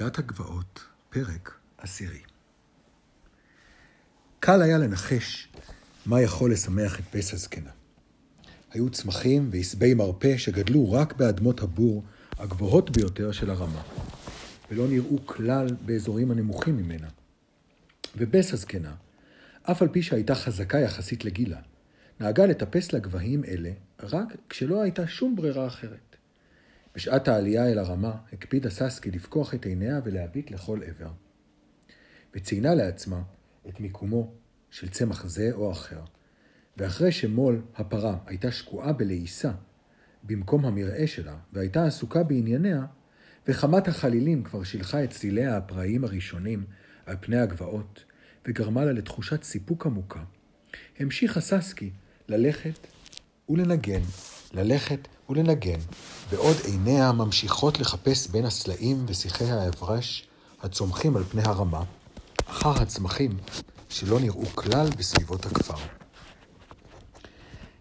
ילדת הגבעות, פרק עשירי. קל היה לנחש מה יכול לשמח את פס הזקנה. היו צמחים ועשבי מרפא שגדלו רק באדמות הבור הגבוהות ביותר של הרמה, ולא נראו כלל באזורים הנמוכים ממנה. ובס הזקנה, אף על פי שהייתה חזקה יחסית לגילה, נהגה לטפס לגבהים אלה רק כשלא הייתה שום ברירה אחרת. בשעת העלייה אל הרמה הקפידה ססקי לפקוח את עיניה ולהביט לכל עבר. וציינה לעצמה את מיקומו של צמח זה או אחר, ואחרי שמו"ל הפרה הייתה שקועה בלעיסה במקום המרעה שלה והייתה עסוקה בענייניה, וחמת החלילים כבר שילחה את צליליה הפראיים הראשונים על פני הגבעות, וגרמה לה לתחושת סיפוק עמוקה, המשיכה ססקי ללכת ולנגן, ללכת ולנגן, בעוד עיניה ממשיכות לחפש בין הסלעים ושיחי ההברש הצומחים על פני הרמה, אחר הצמחים שלא נראו כלל בסביבות הכפר.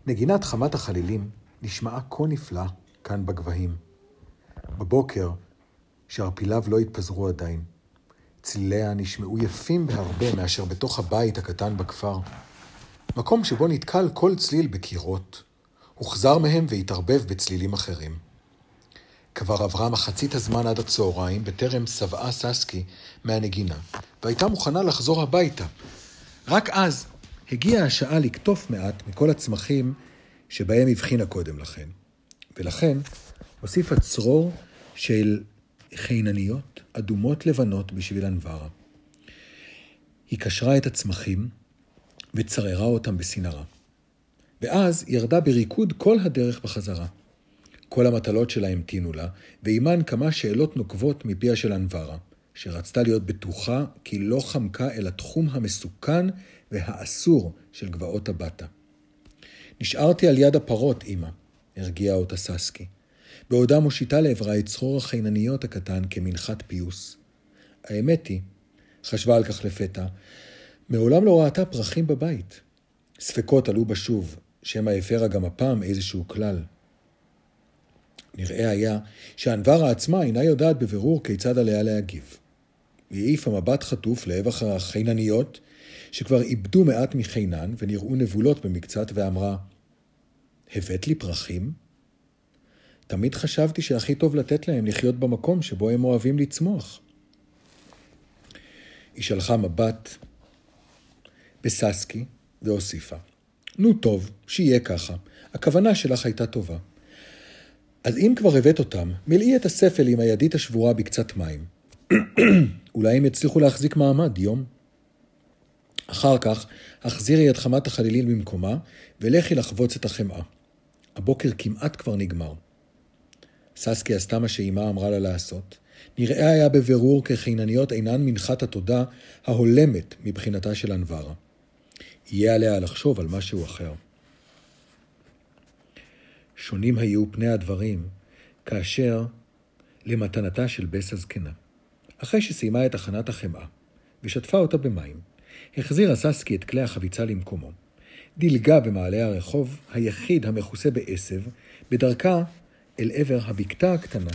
נגינת חמת החלילים נשמעה כה נפלא כאן בגבהים. בבוקר, שערפיליו לא התפזרו עדיין, צליליה נשמעו יפים בהרבה מאשר בתוך הבית הקטן בכפר. מקום שבו נתקל כל צליל בקירות, הוחזר מהם והתערבב בצלילים אחרים. כבר עברה מחצית הזמן עד הצהריים, בטרם שבעה ססקי מהנגינה, והייתה מוכנה לחזור הביתה. רק אז הגיעה השעה לקטוף מעט מכל הצמחים שבהם הבחינה קודם לכן. ולכן הוסיפה צרור של חינניות אדומות לבנות בשביל אנברה. היא קשרה את הצמחים וצררה אותם בסינרה. ואז ירדה בריקוד כל הדרך בחזרה. כל המטלות שלה המתינו לה, ועימן כמה שאלות נוקבות מפיה של אנברה, שרצתה להיות בטוחה כי לא חמקה אל התחום המסוכן והאסור של גבעות הבטה. נשארתי על יד הפרות, אמא, הרגיעה אותה ססקי, בעודה מושיטה לעברה את צחור החינניות הקטן כמנחת פיוס. האמת היא, חשבה על כך לפתע, מעולם לא ראתה פרחים בבית. ספקות עלו בה שוב, שמא הפרה גם הפעם איזשהו כלל. נראה היה שאנברה עצמה אינה יודעת בבירור כיצד עליה להגיב. היא העיפה מבט חטוף לעבר החינניות, שכבר איבדו מעט מחינן ונראו נבולות במקצת, ואמרה, הבאת לי פרחים? תמיד חשבתי שהכי טוב לתת להם לחיות במקום שבו הם אוהבים לצמוח. היא שלחה מבט בססקי והוסיפה, נו טוב, שיהיה ככה. הכוונה שלך הייתה טובה. אז אם כבר הבאת אותם, מלאי את הספל עם הידית השבורה בקצת מים. אולי הם יצליחו להחזיק מעמד יום. אחר כך, החזירי את חמת החלילים במקומה, ולכי לחבוץ את החמאה. הבוקר כמעט כבר נגמר. ססקי עשתה מה שאימה אמרה לה לעשות. נראה היה בבירור כחינניות אינן מנחת התודה ההולמת מבחינתה של אנברה. יהיה עליה לחשוב על משהו אחר. שונים היו פני הדברים כאשר למתנתה של בס הזקנה. אחרי שסיימה את הכנת החמאה ושטפה אותה במים, החזירה ססקי את כלי החביצה למקומו. דילגה במעלה הרחוב היחיד המכוסה בעשב, בדרכה אל עבר הבקתה הקטנה,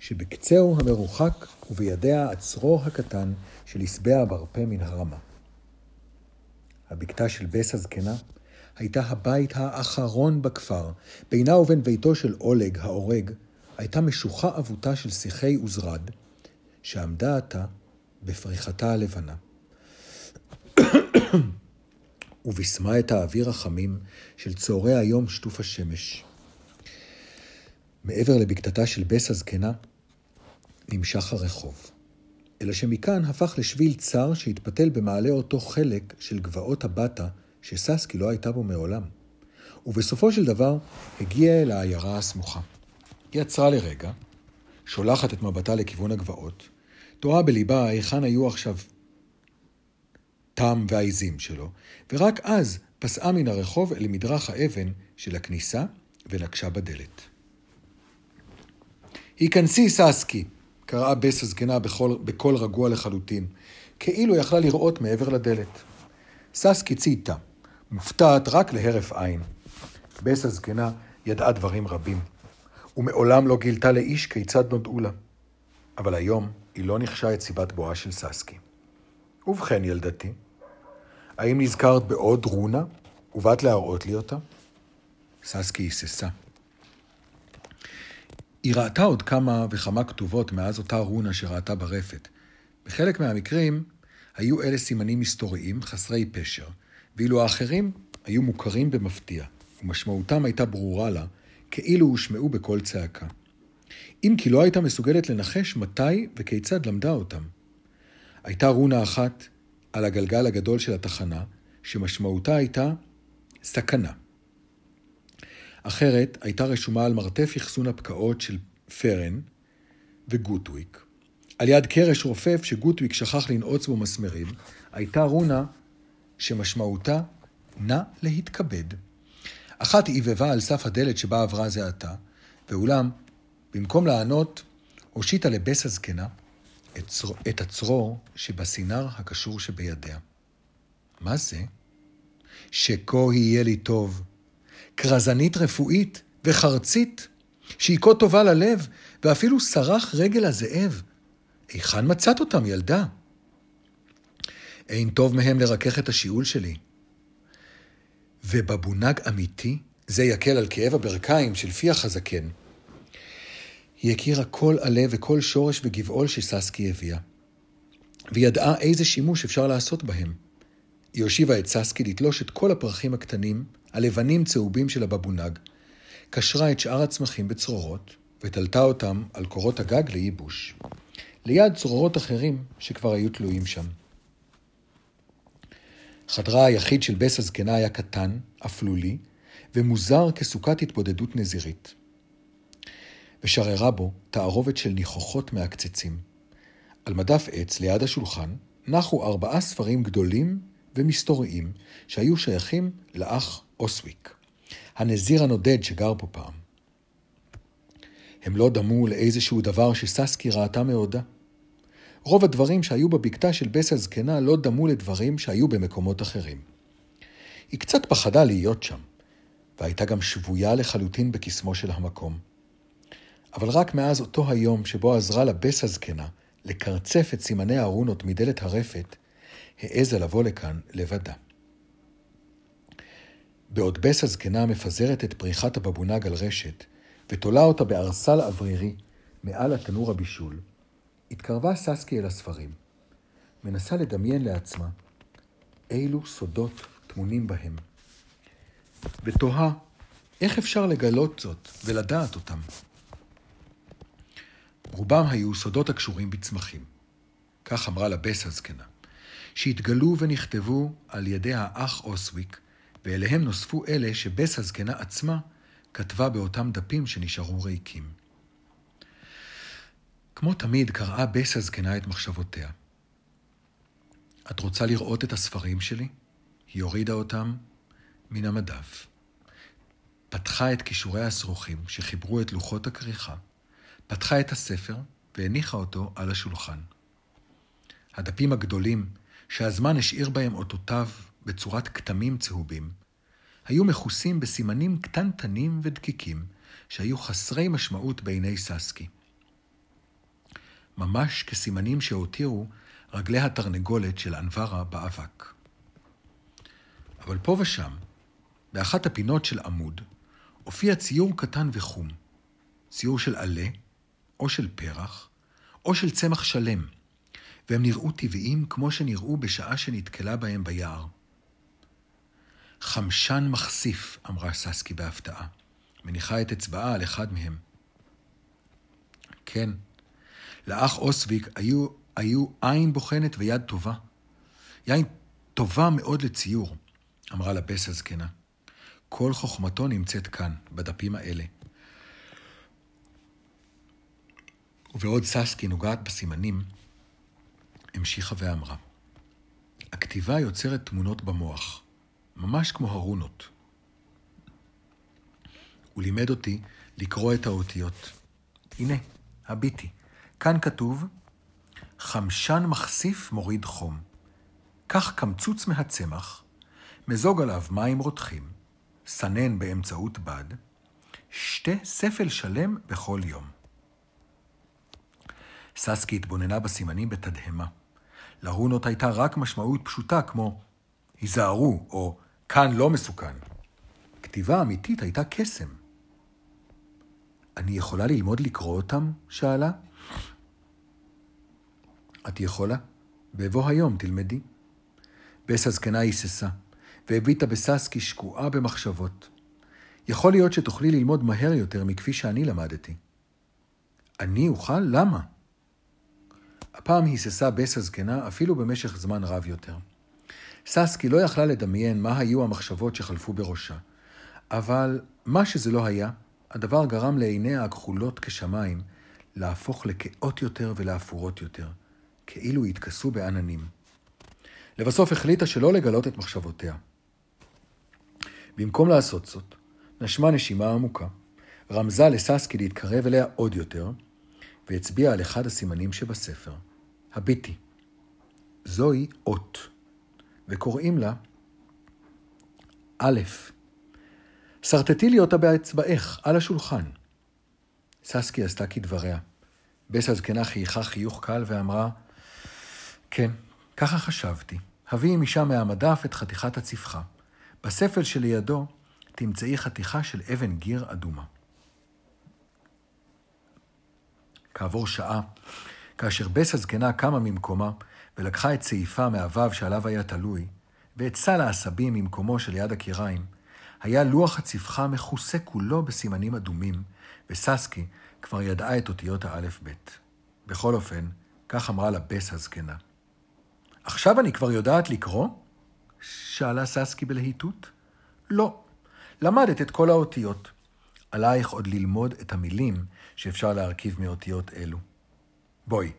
שבקצהו המרוחק ובידיה עצרו הקטן של עשבי הברפה מן הרמה. הבקתה של בס הזקנה הייתה הבית האחרון בכפר. בינה ובין ביתו של אולג האורג הייתה משוכה אבותה של שיחי וזרד, שעמדה עתה בפריחתה הלבנה. ובישמה את האוויר החמים של צהרי היום שטוף השמש. מעבר לבקתתה של בס הזקנה נמשך הרחוב. אלא שמכאן הפך לשביל צר שהתפתל במעלה אותו חלק של גבעות הבטה שססקי לא הייתה בו מעולם. ובסופו של דבר הגיעה אל העיירה הסמוכה. היא עצרה לרגע, שולחת את מבטה לכיוון הגבעות, תוהה בליבה היכן היו עכשיו טעם והעיזים שלו, ורק אז פסעה מן הרחוב אל מדרך האבן של הכניסה ונקשה בדלת. היכנסי, ססקי, קראה בס הזקנה בקול, בקול רגוע לחלוטין, כאילו יכלה לראות מעבר לדלת. ססקי צייתה, מופתעת רק להרף עין. בס הזקנה ידעה דברים רבים, ומעולם לא גילתה לאיש כיצד נודעו לה. אבל היום היא לא נחשה את סיבת בואה של ססקי. ובכן, ילדתי, האם נזכרת בעוד רונה, ובאת להראות לי אותה? ססקי היססה. היא ראתה עוד כמה וכמה כתובות מאז אותה רונה שראתה ברפת. בחלק מהמקרים היו אלה סימנים מסתוריים חסרי פשר, ואילו האחרים היו מוכרים במפתיע, ומשמעותם הייתה ברורה לה, כאילו הושמעו בקול צעקה. אם כי לא הייתה מסוגלת לנחש מתי וכיצד למדה אותם. הייתה רונה אחת על הגלגל הגדול של התחנה, שמשמעותה הייתה סכנה. אחרת הייתה רשומה על מרתף אחסון הפקעות של פרן וגוטוויק. על יד קרש רופף שגוטוויק שכח לנעוץ בו מסמרים, הייתה רונה שמשמעותה נא להתכבד. אחת עיבבה על סף הדלת שבה עברה זה עתה, ואולם, במקום לענות, הושיטה לבס הזקנה את, צרור, את הצרור שבסינר הקשור שבידיה. מה זה? שכה יהיה לי טוב. כרזנית רפואית וחרצית, שהיא כה טובה ללב, ואפילו סרח רגל הזאב. היכן מצאת אותם, ילדה? אין טוב מהם לרכך את השיעול שלי. ובבונג אמיתי, זה יקל על כאב הברכיים של פיח הזקן. היא הכירה כל עלה וכל שורש וגבעול שססקי הביאה, וידעה איזה שימוש אפשר לעשות בהם. היא הושיבה את ססקי לתלוש את כל הפרחים הקטנים, הלבנים צהובים של הבבונג, קשרה את שאר הצמחים בצרורות, ותלתה אותם על קורות הגג לייבוש, ליד צרורות אחרים שכבר היו תלויים שם. חדרה היחיד של בס הזקנה היה קטן, אפלולי, ומוזר כסוכת התבודדות נזירית. ושררה בו תערובת של ניחוחות מעקצצים. על מדף עץ ליד השולחן נחו ארבעה ספרים גדולים ומסתוריים שהיו שייכים לאח אוסוויק, הנזיר הנודד שגר פה פעם. הם לא דמו לאיזשהו דבר שססקי ראתה מעודה. רוב הדברים שהיו בבקתה של בס הזקנה לא דמו לדברים שהיו במקומות אחרים. היא קצת פחדה להיות שם, והייתה גם שבויה לחלוטין בקסמו של המקום. אבל רק מאז אותו היום שבו עזרה לבס הזקנה לקרצף את סימני הארונות מדלת הרפת, העזה לבוא לכאן לבדה. בעוד בס הזקנה מפזרת את פריחת הבבונג על רשת, ותולה אותה בארסל אוורירי מעל התנור הבישול, התקרבה ססקי אל הספרים, מנסה לדמיין לעצמה אילו סודות טמונים בהם, ותוהה איך אפשר לגלות זאת ולדעת אותם. רובם היו סודות הקשורים בצמחים. כך אמרה לבס הזקנה, שהתגלו ונכתבו על ידי האח אוסוויק, ואליהם נוספו אלה שבס הזקנה עצמה כתבה באותם דפים שנשארו ריקים. כמו תמיד קראה בס הזקנה את מחשבותיה. את רוצה לראות את הספרים שלי? היא הורידה אותם מן המדף. פתחה את כישורי השרוכים שחיברו את לוחות הכריכה, פתחה את הספר והניחה אותו על השולחן. הדפים הגדולים, שהזמן השאיר בהם אותותיו בצורת כתמים צהובים, היו מכוסים בסימנים קטנטנים ודקיקים, שהיו חסרי משמעות בעיני ססקי. ממש כסימנים שהותירו רגלי התרנגולת של אנברה באבק. אבל פה ושם, באחת הפינות של עמוד, הופיע ציור קטן וחום, ציור של עלה, או של פרח, או של צמח שלם, והם נראו טבעיים כמו שנראו בשעה שנתקלה בהם ביער. חמשן מחשיף, אמרה ססקי בהפתעה, מניחה את אצבעה על אחד מהם. כן, לאח אוסוויק היו, היו עין בוחנת ויד טובה. יין טובה מאוד לציור, אמרה לבס הזקנה. כל חוכמתו נמצאת כאן, בדפים האלה. ובעוד ססקי נוגעת בסימנים, המשיכה ואמרה, הכתיבה יוצרת תמונות במוח, ממש כמו הרונות. הוא לימד אותי לקרוא את האותיות. הנה, הביטי. כאן כתוב, חמשן מחשיף מוריד חום. קח קמצוץ מהצמח, מזוג עליו מים רותחים, סנן באמצעות בד, שתה ספל שלם בכל יום. ססקי התבוננה בסימנים בתדהמה. לרונות הייתה רק משמעות פשוטה כמו היזהרו, או כאן לא מסוכן. כתיבה אמיתית הייתה קסם. אני יכולה ללמוד לקרוא אותם? שאלה. את יכולה? בבוא היום תלמדי. בס הזקנה היססה, והביטה בססקי שקועה במחשבות. יכול להיות שתוכלי ללמוד מהר יותר מכפי שאני למדתי. אני אוכל? למה? הפעם היססה בס הזקנה אפילו במשך זמן רב יותר. ססקי לא יכלה לדמיין מה היו המחשבות שחלפו בראשה, אבל מה שזה לא היה, הדבר גרם לעיניה הכחולות כשמיים להפוך לכאות יותר ולאפורות יותר, כאילו התכסו בעננים. לבסוף החליטה שלא לגלות את מחשבותיה. במקום לעשות זאת, נשמה נשימה עמוקה, רמזה לססקי להתקרב אליה עוד יותר, והצביעה על אחד הסימנים שבספר. הביטי. זוהי אות, וקוראים לה א'. שרטטי לי אותה באצבעך, על השולחן. ססקי עשתה כדבריה. בס הזקנה חייכה חיוך קל ואמרה, כן, ככה חשבתי. הביאי משם מהמדף את חתיכת הצפחה. בספל שלידו תמצאי חתיכה של אבן גיר אדומה. כעבור שעה, כאשר בס הזקנה קמה ממקומה ולקחה את סעיפה מהוו שעליו היה תלוי, ואת סל העשבים ממקומו שליד הקיריים, היה לוח הצפחה מכוסה כולו בסימנים אדומים, וססקי כבר ידעה את אותיות האלף-בית. בכל אופן, כך אמרה לה בס הזקנה. עכשיו אני כבר יודעת לקרוא? שאלה ססקי בלהיטות. לא, למדת את כל האותיות. עלייך עוד ללמוד את המילים שאפשר להרכיב מאותיות אלו. בואי,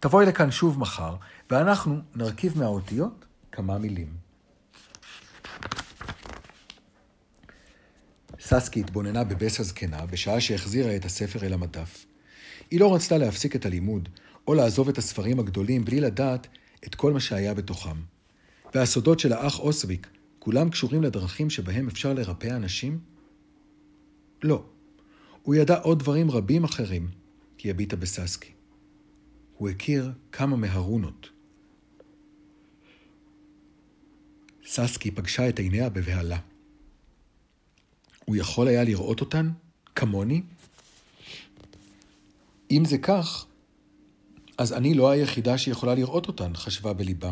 תבואי לכאן שוב מחר, ואנחנו נרכיב מהאותיות כמה מילים. ססקי התבוננה בבס הזקנה בשעה שהחזירה את הספר אל המדף. היא לא רצתה להפסיק את הלימוד, או לעזוב את הספרים הגדולים בלי לדעת את כל מה שהיה בתוכם. והסודות של האח אוסוויק, כולם קשורים לדרכים שבהם אפשר לרפא אנשים? לא. הוא ידע עוד דברים רבים אחרים, כי הביטה בססקי. הוא הכיר כמה מהרונות. ססקי פגשה את עיניה בבהלה. הוא יכול היה לראות אותן? כמוני? אם זה כך, אז אני לא היחידה שיכולה לראות אותן, חשבה בליבה.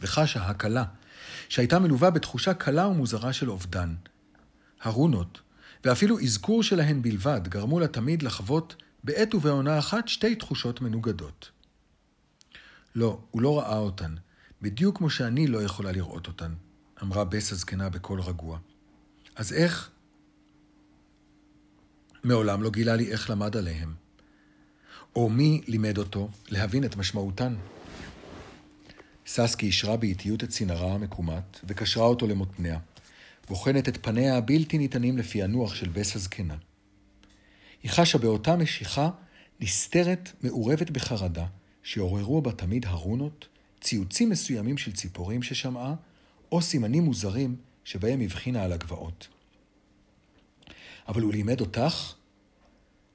וחשה הקלה, שהייתה מלווה בתחושה קלה ומוזרה של אובדן. הרונות, ואפילו אזכור שלהן בלבד, גרמו לה תמיד לחוות בעת ובעונה אחת שתי תחושות מנוגדות. לא, הוא לא ראה אותן, בדיוק כמו שאני לא יכולה לראות אותן, אמרה בס הזקנה בקול רגוע. אז איך? מעולם לא גילה לי איך למד עליהם. או מי לימד אותו להבין את משמעותן. ססקי אישרה באיטיות את צינרה המקומט וקשרה אותו למותניה, בוחנת את פניה הבלתי ניתנים לפענוח של בס הזקנה. היא חשה באותה משיכה נסתרת, מעורבת בחרדה, שעוררו בה תמיד הרונות, ציוצים מסוימים של ציפורים ששמעה, או סימנים מוזרים שבהם הבחינה על הגבעות. אבל הוא לימד אותך?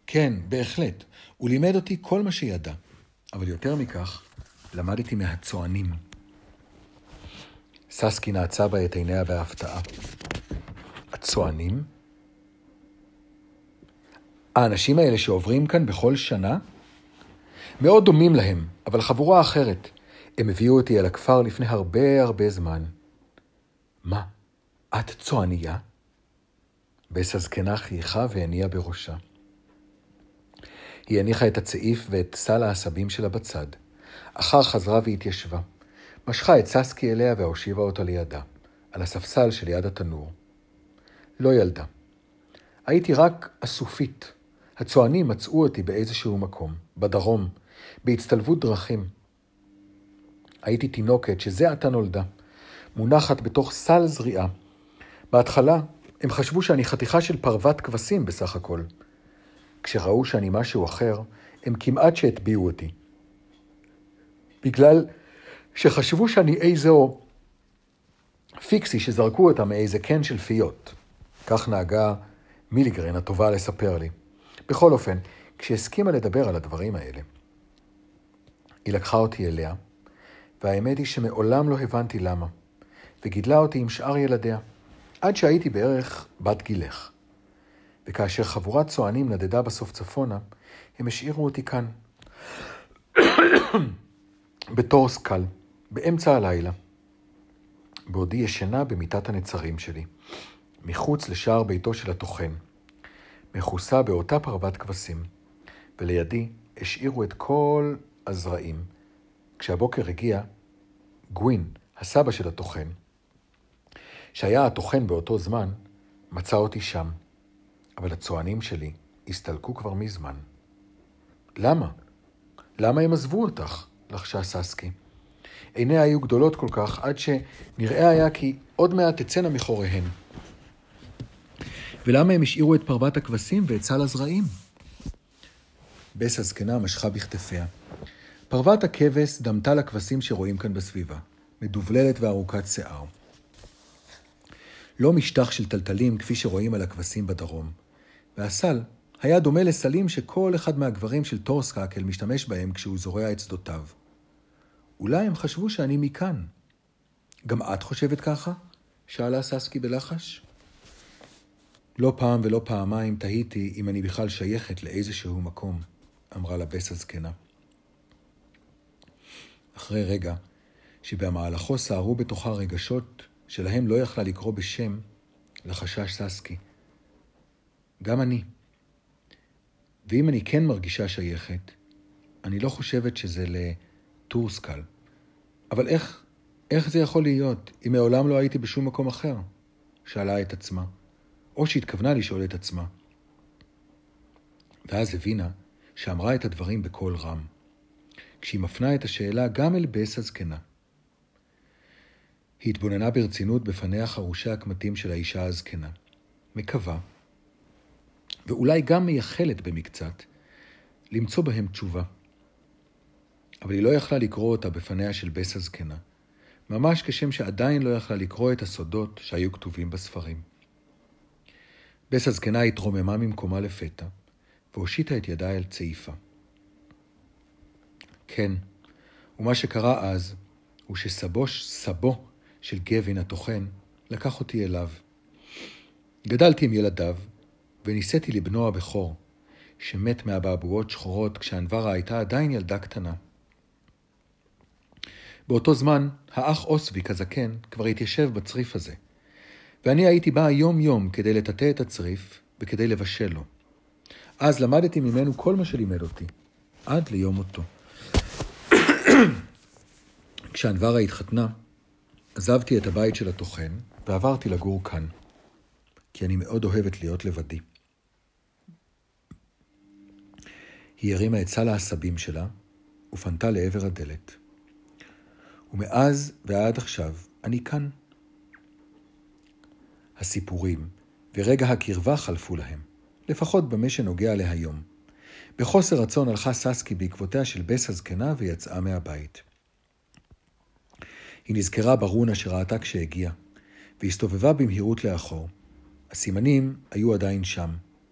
כן, בהחלט. הוא לימד אותי כל מה שידע. אבל יותר מכך, למדתי מהצוענים. ססקי נעצה בה את עיניה בהפתעה. הצוענים? האנשים האלה שעוברים כאן בכל שנה? מאוד דומים להם, אבל חבורה אחרת. הם הביאו אותי אל הכפר לפני הרבה הרבה זמן. מה, את צועניה? בס הזקנה חייכה והניעה בראשה. היא הניחה את הצעיף ואת סל העשבים שלה בצד. אחר חזרה והתיישבה. משכה את ססקי אליה והושיבה אותה לידה, על הספסל שליד התנור. לא ילדה. הייתי רק אסופית. הצוענים מצאו אותי באיזשהו מקום, בדרום, בהצטלבות דרכים. הייתי תינוקת שזה עתה נולדה, מונחת בתוך סל זריעה. בהתחלה הם חשבו שאני חתיכה של פרוות כבשים בסך הכל. כשראו שאני משהו אחר, הם כמעט שהטביעו אותי. בגלל שחשבו שאני איזו פיקסי שזרקו אותה מאיזה קן של פיות. כך נהגה מיליגרן הטובה לספר לי. בכל אופן, כשהסכימה לדבר על הדברים האלה. היא לקחה אותי אליה, והאמת היא שמעולם לא הבנתי למה, וגידלה אותי עם שאר ילדיה, עד שהייתי בערך בת גילך. וכאשר חבורת צוענים נדדה בסוף צפונה, הם השאירו אותי כאן. בתור סקל, באמצע הלילה, בעודי ישנה במיטת הנצרים שלי, מחוץ לשער ביתו של הטוחן, מכוסה באותה פרוות כבשים, ולידי השאירו את כל הזרעים. כשהבוקר הגיע, גווין, הסבא של הטוחן, שהיה הטוחן באותו זמן, מצא אותי שם, אבל הצוענים שלי הסתלקו כבר מזמן. למה? למה הם עזבו אותך? לחשה ססקי. עיניה היו גדולות כל כך, עד שנראה היה כי עוד מעט תצאנה מחוריהן. ולמה הם השאירו את פרוות הכבשים ואת סל הזרעים? בס הזקנה משכה בכתפיה. פרוות הכבש דמתה לכבשים שרואים כאן בסביבה, מדובללת וארוכת שיער. לא משטח של תלתלים כפי שרואים על הכבשים בדרום. והסל היה דומה לסלים שכל אחד מהגברים של טורסקאקל משתמש בהם כשהוא זורע את שדותיו. אולי הם חשבו שאני מכאן. גם את חושבת ככה? שאלה ססקי בלחש. לא פעם ולא פעמיים תהיתי אם אני בכלל שייכת לאיזשהו מקום, אמרה לה בס הזקנה. אחרי רגע, שבמהלכו סערו בתוכה רגשות שלהם לא יכלה לקרוא בשם, לחשש ססקי. גם אני. ואם אני כן מרגישה שייכת, אני לא חושבת שזה לטורסקל. אבל איך, איך זה יכול להיות, אם מעולם לא הייתי בשום מקום אחר? שאלה את עצמה, או שהתכוונה לשאול את עצמה. ואז הבינה שאמרה את הדברים בקול רם, כשהיא מפנה את השאלה גם אל בס הזקנה. היא התבוננה ברצינות בפניה חרושי הקמטים של האישה הזקנה, מקווה ואולי גם מייחלת במקצת, למצוא בהם תשובה. אבל היא לא יכלה לקרוא אותה בפניה של בס הזקנה, ממש כשם שעדיין לא יכלה לקרוא את הסודות שהיו כתובים בספרים. בס הזקנה התרוממה ממקומה לפתע, והושיטה את ידה אל צעיפה. כן, ומה שקרה אז, הוא שסבו סבו של גווין הטוחן לקח אותי אליו. גדלתי עם ילדיו, ונישאתי לבנו הבכור, שמת מאבעבועות שחורות כשאנברה הייתה עדיין ילדה קטנה. באותו זמן, האח אוסביק הזקן כבר התיישב בצריף הזה, ואני הייתי בא יום-יום כדי לטאטא את הצריף וכדי לבשל לו. אז למדתי ממנו כל מה שלימד אותי, עד ליום מותו. כשאנברה התחתנה, עזבתי את הבית של הטוחן ועברתי לגור כאן, כי אני מאוד אוהבת להיות לבדי. היא הרימה את סל העשבים שלה ופנתה לעבר הדלת. ומאז ועד עכשיו אני כאן. הסיפורים ורגע הקרבה חלפו להם, לפחות במה שנוגע להיום. בחוסר רצון הלכה ססקי בעקבותיה של בס הזקנה ויצאה מהבית. היא נזכרה ברונה שראתה כשהגיעה, והסתובבה במהירות לאחור. הסימנים היו עדיין שם,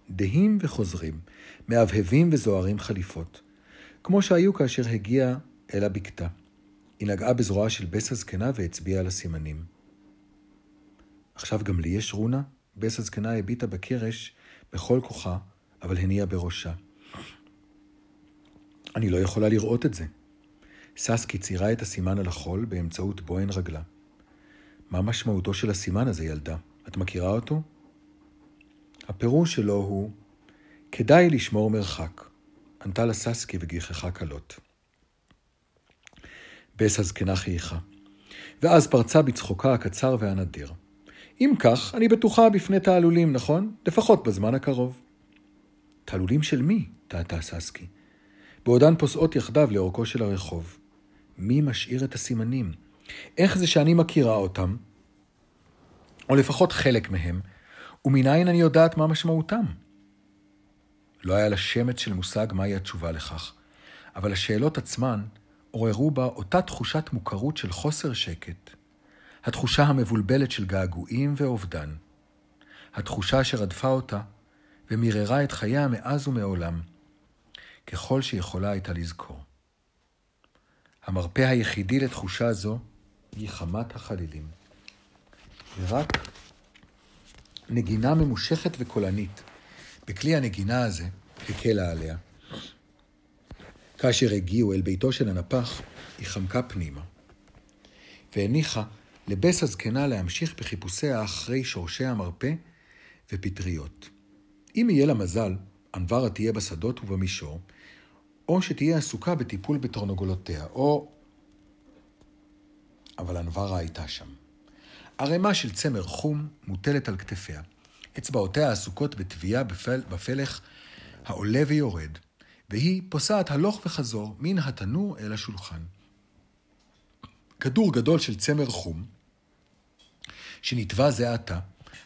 דהים וחוזרים, מהבהבים וזוהרים חליפות, כמו שהיו כאשר הגיעה אל הבקתה. היא נגעה בזרועה של בס הזקנה והצביעה על הסימנים. עכשיו גם לי יש רונה? בס הזקנה הביטה בקרש בכל כוחה, אבל הניעה בראשה. אני לא יכולה לראות את זה. ססקי ציירה את הסימן על החול באמצעות בוהן רגלה. מה משמעותו של הסימן הזה, ילדה? את מכירה אותו? הפירוש שלו הוא, כדאי לשמור מרחק, ענתה לה ססקי וגיחכה כלות. בס הזקנה חייכה, ואז פרצה בצחוקה הקצר והנדיר. אם כך, אני בטוחה בפני תעלולים, נכון? לפחות בזמן הקרוב. תעלולים של מי? טעתה ססקי. בעודן פוסעות יחדיו לאורכו של הרחוב. מי משאיר את הסימנים? איך זה שאני מכירה אותם, או לפחות חלק מהם, ומניין אני יודעת מה משמעותם? לא היה לה שמץ של מושג מהי התשובה לכך, אבל השאלות עצמן עוררו בה אותה תחושת מוכרות של חוסר שקט, התחושה המבולבלת של געגועים ואובדן, התחושה שרדפה אותה ומיררה את חייה מאז ומעולם, ככל שיכולה הייתה לזכור. המרפא היחידי לתחושה זו היא חמת החלילים. ורק נגינה ממושכת וקולנית בכלי הנגינה הזה הקלה עליה. כאשר הגיעו אל ביתו של הנפח, היא חמקה פנימה, והניחה לבס הזקנה להמשיך בחיפושיה אחרי שורשי המרפא ופטריות. אם יהיה לה מזל, אנברה תהיה בשדות ובמישור, או שתהיה עסוקה בטיפול בתרנגולותיה, או... אבל אנברה הייתה שם. ערימה של צמר חום מוטלת על כתפיה. אצבעותיה עסוקות בטביעה בפל... בפלך העולה ויורד, והיא פוסעת הלוך וחזור מן התנור אל השולחן. כדור גדול של צמר חום, שנטבע זה עתה,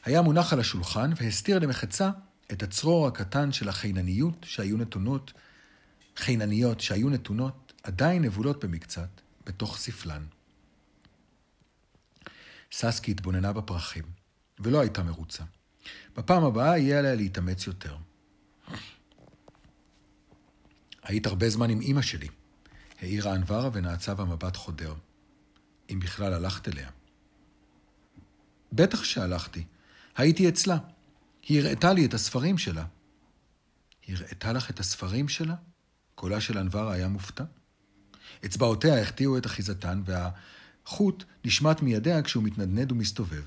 היה מונח על השולחן והסתיר למחצה את הצרור הקטן של החינניות שהיו נתונות, חינניות שהיו נתונות, עדיין נבולות במקצת, בתוך ספלן. ססקי התבוננה בפרחים, ולא הייתה מרוצה. בפעם הבאה יהיה עליה להתאמץ יותר. היית הרבה זמן עם אמא שלי, העירה אנברה ונעצה במבט חודר. אם בכלל הלכת אליה. בטח שהלכתי. הייתי אצלה. היא הראתה לי את הספרים שלה. היא הראתה לך את הספרים שלה? קולה של אנברה היה מופתע. אצבעותיה החטיאו את אחיזתן, והחוט נשמט מידיה כשהוא מתנדנד ומסתובב.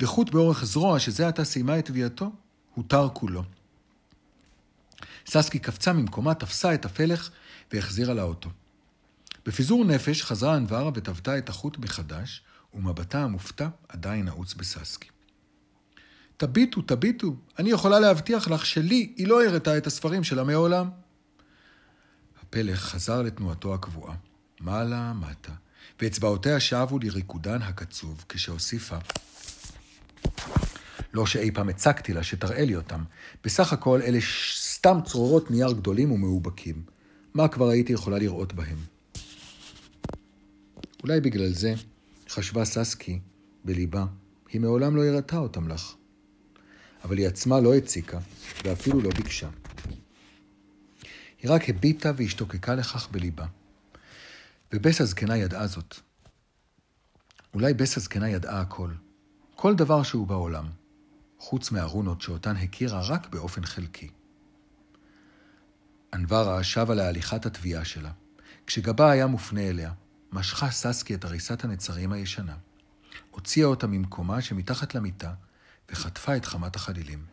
וחוט באורך זרוע, שזה עתה סיימה את תביעתו, הותר כולו. ססקי קפצה ממקומה, תפסה את הפלך והחזירה לאוטו. בפיזור נפש חזרה אנברה וטבתה את החוט מחדש, ומבטה המופתע עדיין נעוץ בססקי. תביטו, תביטו, אני יכולה להבטיח לך שלי היא לא הראתה את הספרים שלה מעולם. הפלך חזר לתנועתו הקבועה, מעלה, מטה, ואצבעותיה שבו לריקודן הקצוב, כשהוסיפה לא שאי פעם הצקתי לה שתראה לי אותם. בסך הכל אלה סתם צרורות נייר גדולים ומאובקים. מה כבר הייתי יכולה לראות בהם? אולי בגלל זה, חשבה ססקי בליבה, היא מעולם לא הראתה אותם לך. אבל היא עצמה לא הציקה, ואפילו לא ביקשה. היא רק הביטה והשתוקקה לכך בליבה. ובס הזקנה ידעה זאת. אולי בס הזקנה ידעה הכל. כל דבר שהוא בעולם, חוץ מהרונות שאותן הכירה רק באופן חלקי. אנברה שבה להליכת התביעה שלה. כשגבה היה מופנה אליה, משכה ססקי את הריסת הנצרים הישנה, הוציאה אותה ממקומה שמתחת למיטה, וחטפה את חמת החלילים.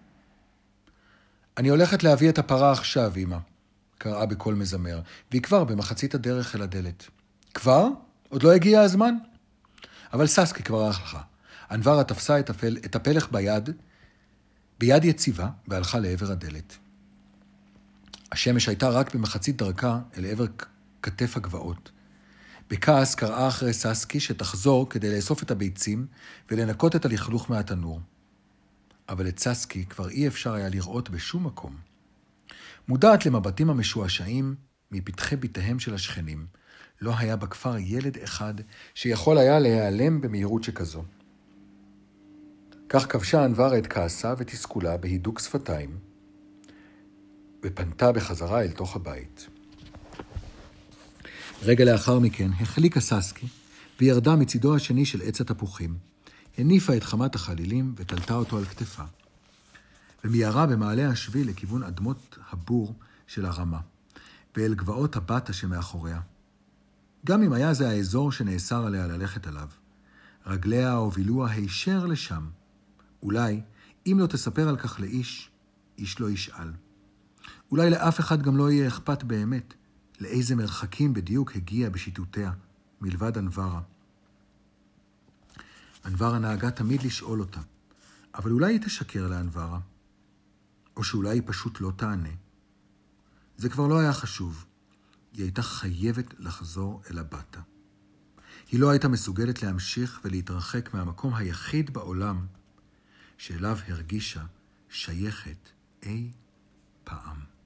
אני הולכת להביא את הפרה עכשיו, אמא, קראה בקול מזמר, והיא כבר במחצית הדרך אל הדלת. כבר? עוד לא הגיע הזמן? אבל ססקי כבר הלכה. אנברה תפסה את, הפל, את הפלך ביד, ביד יציבה, והלכה לעבר הדלת. השמש הייתה רק במחצית דרכה אל עבר כתף הגבעות. בכעס קראה אחרי ססקי שתחזור כדי לאסוף את הביצים ולנקות את הלכלוך מהתנור. אבל את ססקי כבר אי אפשר היה לראות בשום מקום. מודעת למבטים המשועשעים מפתחי בתיהם של השכנים, לא היה בכפר ילד אחד שיכול היה להיעלם במהירות שכזו. כך כבשה אנברה את כעסה ותסכולה בהידוק שפתיים, ופנתה בחזרה אל תוך הבית. רגע לאחר מכן החליקה ססקי וירדה מצידו השני של עץ התפוחים, הניפה את חמת החלילים ותלתה אותו על כתפה, ומיהרה במעלה השביל לכיוון אדמות הבור של הרמה, ואל גבעות הבטה שמאחוריה. גם אם היה זה האזור שנאסר עליה ללכת עליו, רגליה הובילוה הישר לשם. אולי, אם לא תספר על כך לאיש, איש לא ישאל. אולי לאף אחד גם לא יהיה אכפת באמת, לאיזה מרחקים בדיוק הגיע בשיטוטיה, מלבד אנברה. אנברה נהגה תמיד לשאול אותה, אבל אולי היא תשקר לאנברה, או שאולי היא פשוט לא תענה. זה כבר לא היה חשוב. היא הייתה חייבת לחזור אל הבטה. היא לא הייתה מסוגלת להמשיך ולהתרחק מהמקום היחיד בעולם שאליו הרגישה שייכת אי פעם.